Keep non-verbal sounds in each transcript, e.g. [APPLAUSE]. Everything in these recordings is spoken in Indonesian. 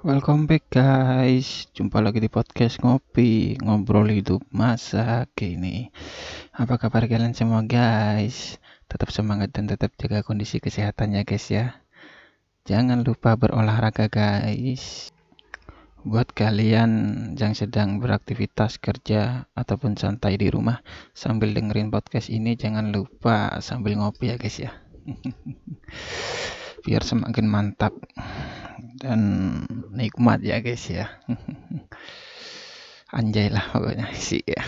Welcome back guys, jumpa lagi di podcast ngopi, ngobrol hidup masa kini. Apa kabar kalian semua guys? Tetap semangat dan tetap jaga kondisi kesehatannya guys ya. Jangan lupa berolahraga guys. Buat kalian yang sedang beraktivitas kerja ataupun santai di rumah sambil dengerin podcast ini jangan lupa sambil ngopi ya guys ya. [LAUGHS] Biar semakin mantap dan nikmat ya guys ya. [LAUGHS] Anjay lah pokoknya sih ya.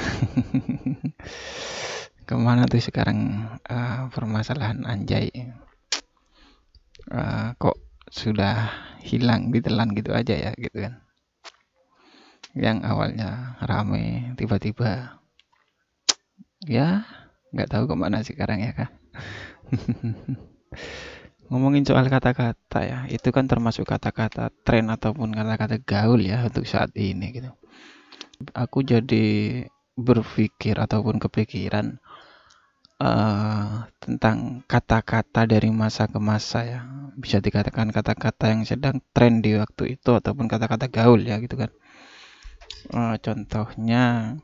[LAUGHS] Ke mana tuh sekarang uh, permasalahan anjay? Uh, kok sudah hilang ditelan gitu aja ya gitu kan? Yang awalnya rame tiba-tiba [TSK] ya nggak tahu ke mana sekarang ya kan [LAUGHS] ngomongin soal kata-kata ya itu kan termasuk kata-kata tren ataupun kata-kata gaul ya untuk saat ini gitu. Aku jadi berpikir ataupun kepikiran uh, tentang kata-kata dari masa ke masa ya. Bisa dikatakan kata-kata yang sedang tren di waktu itu ataupun kata-kata gaul ya gitu kan. Uh, contohnya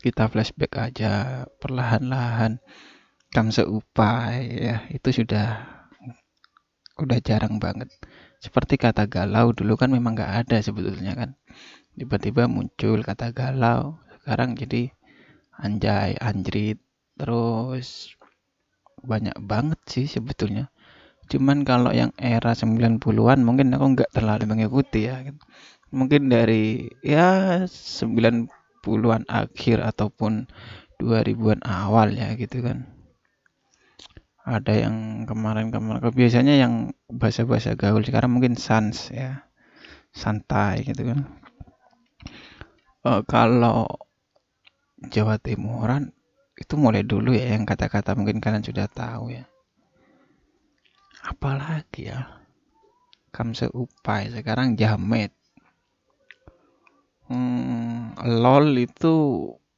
kita flashback aja perlahan-lahan kam seupai ya itu sudah udah jarang banget. Seperti kata galau dulu kan memang nggak ada sebetulnya kan. Tiba-tiba muncul kata galau. Sekarang jadi anjay, anjrit, terus banyak banget sih sebetulnya. Cuman kalau yang era 90-an mungkin aku nggak terlalu mengikuti ya. Mungkin dari ya 90-an akhir ataupun 2000-an awal ya gitu kan ada yang kemarin-kemarin biasanya yang bahasa-bahasa gaul sekarang mungkin sans ya. Santai gitu kan. Uh, kalau Jawa Timuran itu mulai dulu ya yang kata-kata mungkin kalian sudah tahu ya. Apalagi ya kamse upai sekarang jamet. Hmm, lol itu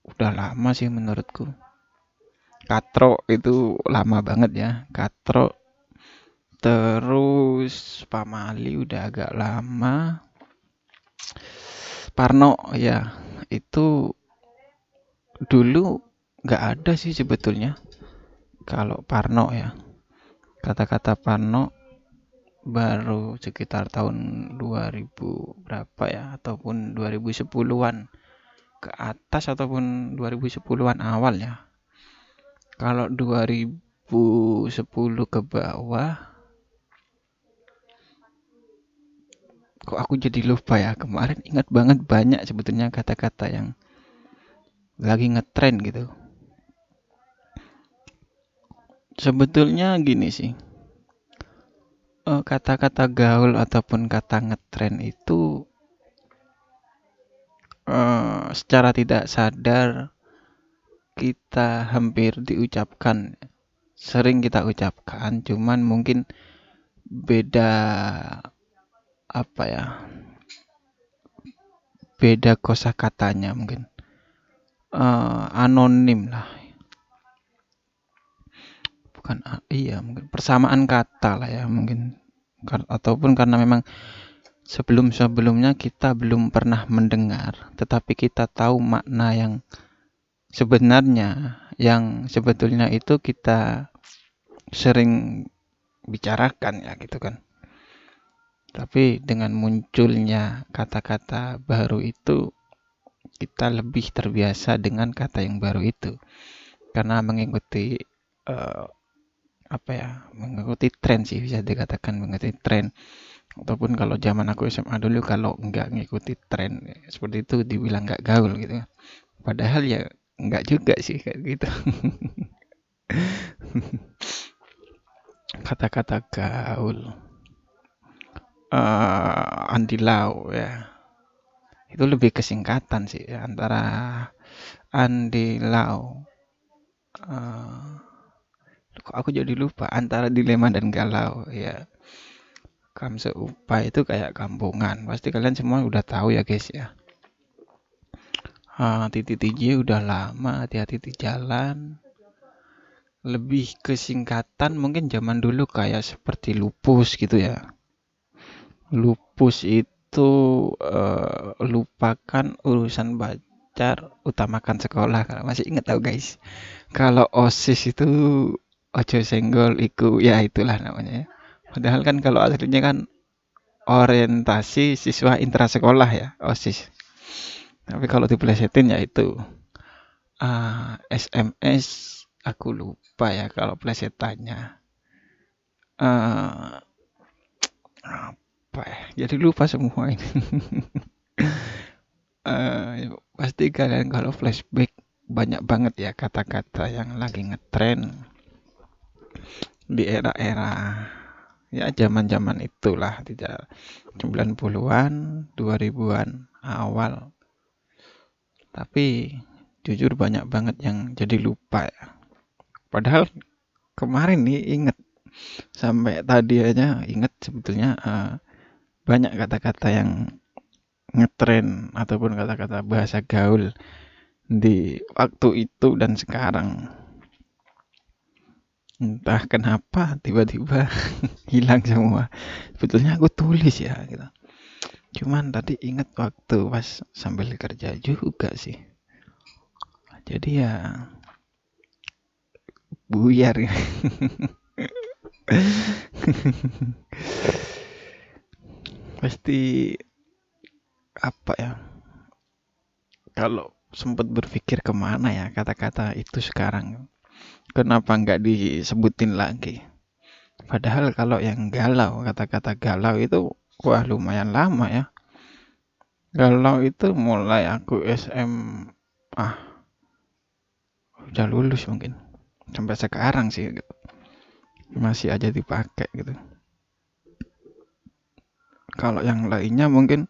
udah lama sih menurutku Katro itu lama banget ya. Katro. Terus Pamali udah agak lama. Parno ya itu dulu nggak ada sih sebetulnya kalau Parno ya. Kata-kata Parno baru sekitar tahun 2000 berapa ya ataupun 2010-an ke atas ataupun 2010-an awal ya kalau 2010 ke bawah kok aku jadi lupa ya? Kemarin ingat banget banyak sebetulnya kata-kata yang lagi ngetren gitu. Sebetulnya gini sih eh, kata-kata gaul ataupun kata ngetren itu uh, secara tidak sadar kita hampir diucapkan sering kita ucapkan cuman mungkin beda apa ya beda kosa katanya mungkin. Uh, anonim lah. Bukan iya mungkin persamaan kata lah ya mungkin. Ataupun karena memang sebelum sebelumnya kita belum pernah mendengar tetapi kita tahu makna yang sebenarnya yang sebetulnya itu kita sering bicarakan ya gitu kan. Tapi dengan munculnya kata-kata baru itu kita lebih terbiasa dengan kata yang baru itu. Karena mengikuti uh, apa ya mengikuti tren sih bisa dikatakan mengikuti tren. Ataupun kalau zaman aku SMA dulu kalau nggak ngikuti tren seperti itu dibilang nggak gaul gitu padahal ya Enggak juga sih kayak gitu. Kata-kata gaul. Uh, Andi Lau ya. Itu lebih kesingkatan sih ya, antara Andi Lau. Uh, kok aku jadi lupa antara dilema dan galau ya. Kamse Upa itu kayak kampungan. Pasti kalian semua udah tahu ya guys ya uh, titik TJ udah lama hati-hati di jalan. Lebih kesingkatan mungkin zaman dulu kayak seperti lupus gitu ya. Lupus itu uh, lupakan urusan pacar utamakan sekolah. Kalau masih inget tau guys. Kalau osis itu ojo senggol iku ya itulah namanya. Padahal kan kalau aslinya kan orientasi siswa intrasekolah ya osis tapi kalau diplesetin ya itu uh, ah, SMS aku lupa ya kalau plesetannya. Uh, apa ya? Jadi lupa semua ini. Uh, [LAUGHS] pasti kalian kalau flashback banyak banget ya kata-kata yang lagi ngetren di era-era ya zaman-zaman itulah tidak 90-an 2000-an awal tapi jujur banyak banget yang jadi lupa ya. Padahal kemarin nih inget sampai tadi aja inget sebetulnya uh, banyak kata-kata yang ngetren ataupun kata-kata bahasa gaul di waktu itu dan sekarang. Entah kenapa tiba-tiba [LAUGHS] hilang semua. Sebetulnya aku tulis ya gitu cuman tadi ingat waktu pas sambil kerja juga sih. Jadi ya buyar. Ya [LAUGHS] pasti apa ya? Kalau sempat berpikir ke mana ya kata-kata itu sekarang? Kenapa nggak disebutin lagi? Padahal kalau yang galau kata-kata galau itu wah lumayan lama ya. Galau itu mulai aku SMA ah udah lulus mungkin. Sampai sekarang sih gitu. masih aja dipakai gitu. Kalau yang lainnya mungkin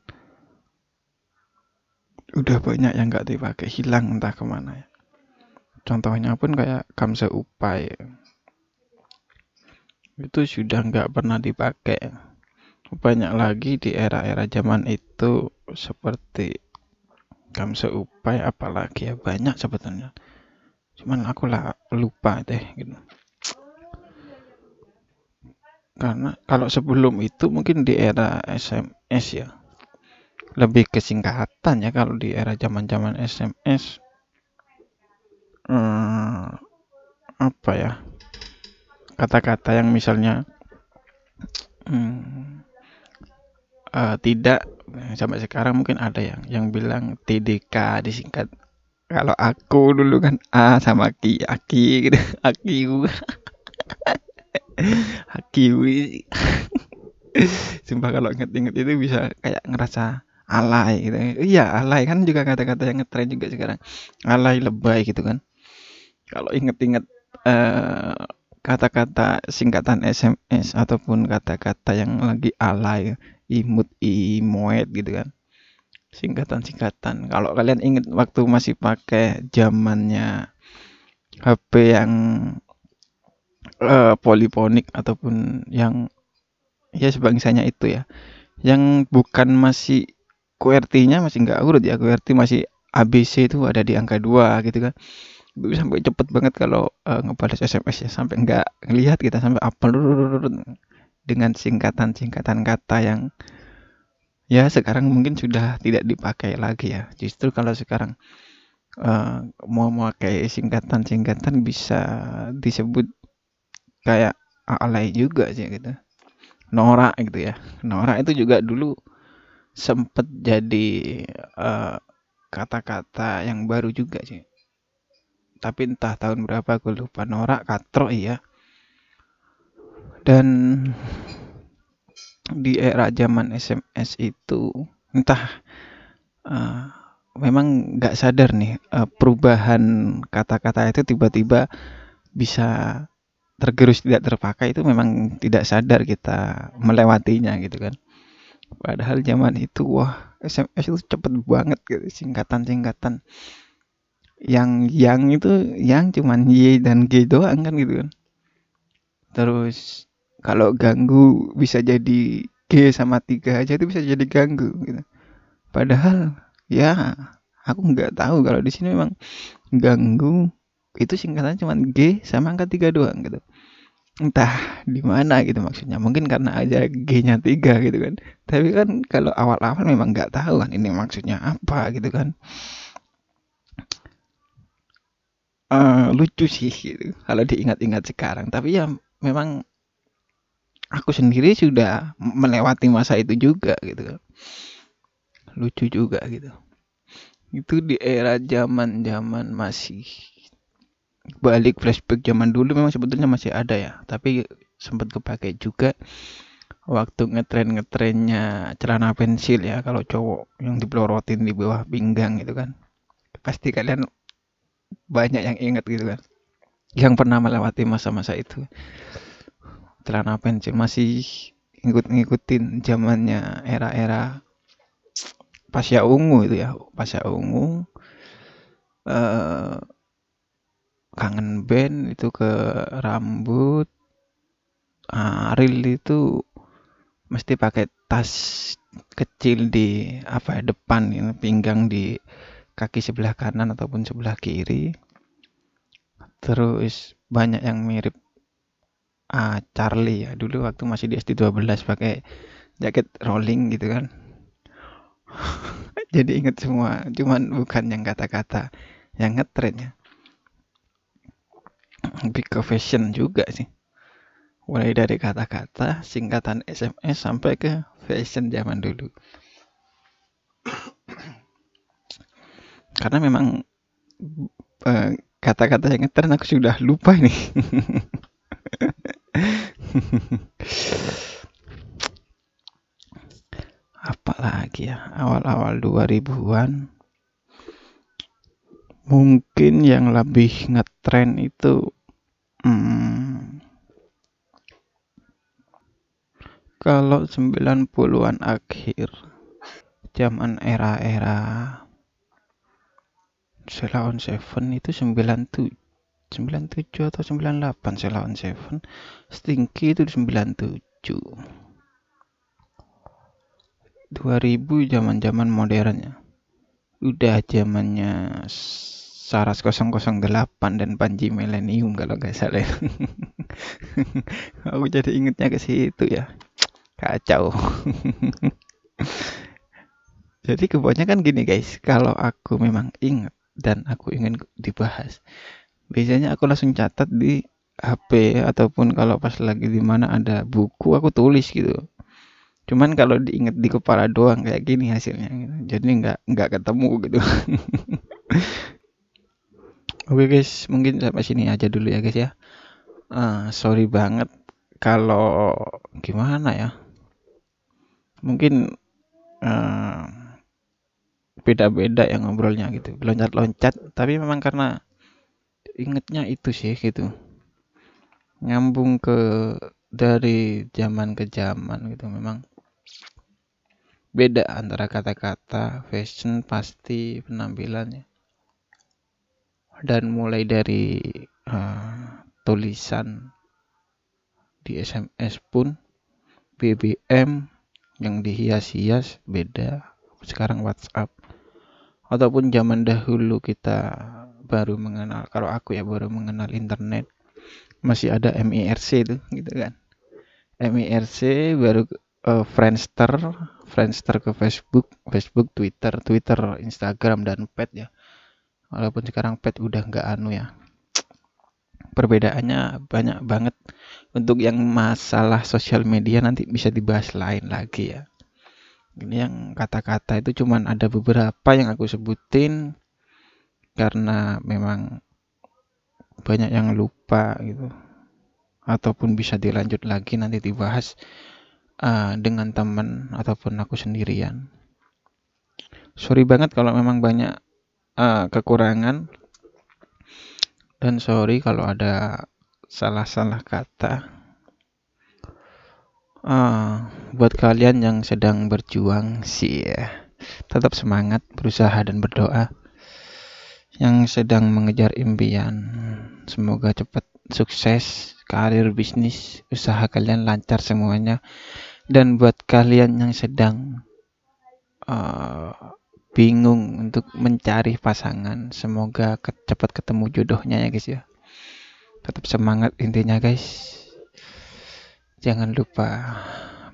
udah banyak yang nggak dipakai hilang entah ke mana ya. Contohnya pun kayak kamsa upai. Itu sudah nggak pernah dipakai banyak lagi di era-era zaman itu seperti kamsa upai apalagi ya banyak sebetulnya. Cuman aku lah lupa deh gitu. Karena kalau sebelum itu mungkin di era SMS ya. Lebih kesingkatan ya kalau di era zaman-zaman SMS hmm, apa ya? Kata-kata yang misalnya hmm, uh, tidak. Sampai sekarang mungkin ada yang yang bilang TDK disingkat. Kalau aku dulu kan A sama Ki Aki gitu. [LAUGHS] Aki [LAUGHS] Aki [LAUGHS] sumpah kalau inget-inget itu bisa kayak ngerasa alay gitu. Iya alay. Kan juga kata-kata yang ngetren juga sekarang. Alay lebay gitu kan. Kalau inget-inget uh, kata-kata singkatan SMS ataupun kata-kata yang lagi alay, imut, imoet gitu kan. Singkatan-singkatan. Kalau kalian inget waktu masih pakai zamannya HP yang uh, poliponik ataupun yang ya sebangsanya itu ya. Yang bukan masih QWERTY-nya masih nggak urut ya. QWERTY masih ABC itu ada di angka 2 gitu kan gue sampai cepet banget kalau uh, ngebalas SMS ya sampai nggak ngelihat kita sampai apa dengan singkatan-singkatan kata yang ya sekarang mungkin sudah tidak dipakai lagi ya. Justru kalau sekarang uh, mau memakai singkatan-singkatan bisa disebut kayak alay juga sih gitu. Norak gitu ya. Norak itu juga dulu sempet jadi kata-kata uh, kata -kata yang baru juga sih. Tapi entah tahun berapa gue lupa. Norak katro iya dan di era zaman SMS itu entah uh, memang nggak sadar nih uh, perubahan kata-kata itu tiba-tiba bisa tergerus tidak terpakai itu memang tidak sadar kita melewatinya gitu kan. Padahal zaman itu wah SMS itu cepet banget gitu singkatan-singkatan. Yang yang itu yang cuman Y dan G doang kan gitu kan. Terus kalau ganggu bisa jadi G sama tiga aja itu bisa jadi ganggu gitu. Padahal ya aku nggak tahu kalau di sini memang ganggu itu singkatan cuman G sama angka tiga doang gitu. Entah di mana gitu maksudnya. Mungkin karena aja G-nya tiga gitu kan. Tapi kan kalau awal-awal memang nggak tahu kan ini maksudnya apa gitu kan. Uh, lucu sih gitu. Kalau diingat-ingat sekarang. Tapi ya memang aku sendiri sudah melewati masa itu juga gitu. Lucu juga gitu. Itu di era zaman zaman masih balik flashback zaman dulu memang sebetulnya masih ada ya. Tapi sempat kepake juga waktu ngetren ngetrennya celana pensil ya kalau cowok yang dipelorotin di bawah pinggang gitu kan. Pasti kalian banyak yang ingat gitu kan. Yang pernah melewati masa-masa itu celana pensil masih ngikut-ngikutin zamannya era-era pasya ungu itu ya. Pasya ungu uh, kangen band itu ke rambut. Ariel itu mesti pakai tas kecil di apa ya depan ini pinggang di kaki sebelah kanan ataupun sebelah kiri. Terus banyak yang mirip ah, Charlie ya. Dulu waktu masih di SD 12 pakai jaket rolling gitu kan. [LAUGHS] Jadi inget semua cuman bukan yang kata-kata yang ngetren ya. Lebih ke fashion juga sih. Mulai dari kata-kata singkatan SMS sampai ke fashion zaman dulu. [CLEARS THROAT] Karena memang uh, kata-kata yang ngetren aku sudah lupa nih [LAUGHS] [LAUGHS] apalagi ya? Awal-awal 2000-an mungkin yang lebih ngetren itu hmm, kalau 90-an akhir zaman era-era Sheila on Seven itu 97 97 atau 98 Sheila on Seven Stinky itu 97 2000 zaman-zaman modernnya udah zamannya Saras 008 dan Panji Millennium kalau nggak salah. [LAUGHS] aku jadi ingetnya ke situ ya. Kacau. [LAUGHS] jadi kebanyakan gini guys, kalau aku memang inget dan aku ingin dibahas, biasanya aku langsung catat di HP ataupun kalau pas lagi di mana ada buku aku tulis gitu. Cuman kalau diinget di kepala doang kayak gini hasilnya gitu. jadi nggak nggak ketemu gitu. [LAUGHS] Oke guys mungkin sampai sini aja dulu ya guys ya. Uh, sorry banget kalau gimana ya. Mungkin uh, beda-beda yang ngobrolnya gitu. Loncat-loncat tapi memang karena ingetnya itu sih gitu. Nyambung ke dari zaman ke zaman gitu. Memang beda antara kata-kata fashion pasti penampilannya. Dan mulai dari uh, tulisan di SMS pun BBM yang dihias-hias beda. Sekarang WhatsApp. Ataupun zaman dahulu kita baru mengenal kalau aku ya baru mengenal internet masih ada MIRC itu gitu kan MIRC baru uh, Friendster Friendster ke Facebook, Facebook, Twitter, Twitter, Instagram dan Pet ya. Walaupun sekarang Pet udah nggak anu ya. Perbedaannya banyak banget. Untuk yang masalah sosial media nanti bisa dibahas lain lagi ya. Ini yang kata-kata itu cuman ada beberapa yang aku sebutin karena memang banyak yang lupa gitu ataupun bisa dilanjut lagi nanti dibahas uh, dengan teman ataupun aku sendirian. Sorry banget kalau memang banyak uh, kekurangan dan sorry kalau ada salah-salah kata. Uh, buat kalian yang sedang berjuang sih ya, tetap semangat, berusaha dan berdoa. Yang sedang mengejar impian, semoga cepat sukses, karir bisnis, usaha kalian lancar semuanya dan buat kalian yang sedang uh, bingung untuk mencari pasangan, semoga ke cepat ketemu jodohnya ya guys ya. Tetap semangat intinya guys. jangan lupa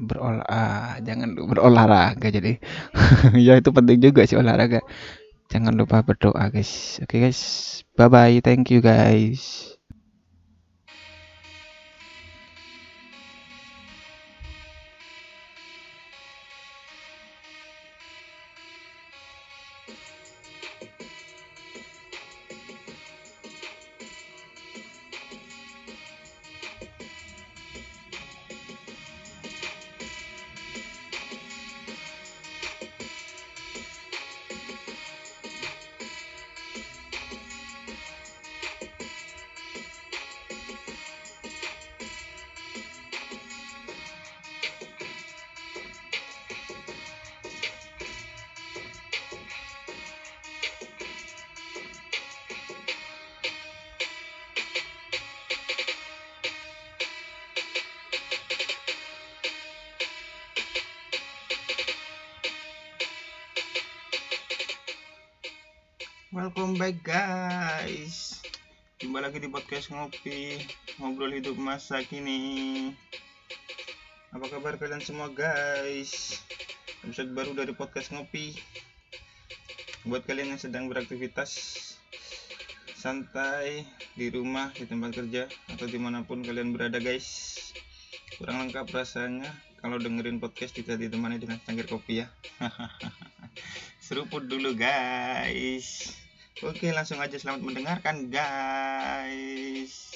berolah ah, jangan berolahraga jadi [LAUGHS] ya itu penting juga sih olahraga jangan lupa berdoa guys. Oke guys. Bye bye thank you guys Welcome back guys. Jumpa lagi di podcast ngopi Ngobrol hidup masa kini. Apa kabar kalian semua guys? Episode baru dari podcast ngopi. Buat kalian yang sedang beraktivitas Santai Di rumah, di tempat kerja Atau di mana pun kalian berada guys. Kurang lengkap rasanya Kalau dengerin podcast kita ditemani dengan cangkir kopi ya. [LAUGHS] Seruput dulu guys Oke langsung aja selamat mendengarkan guys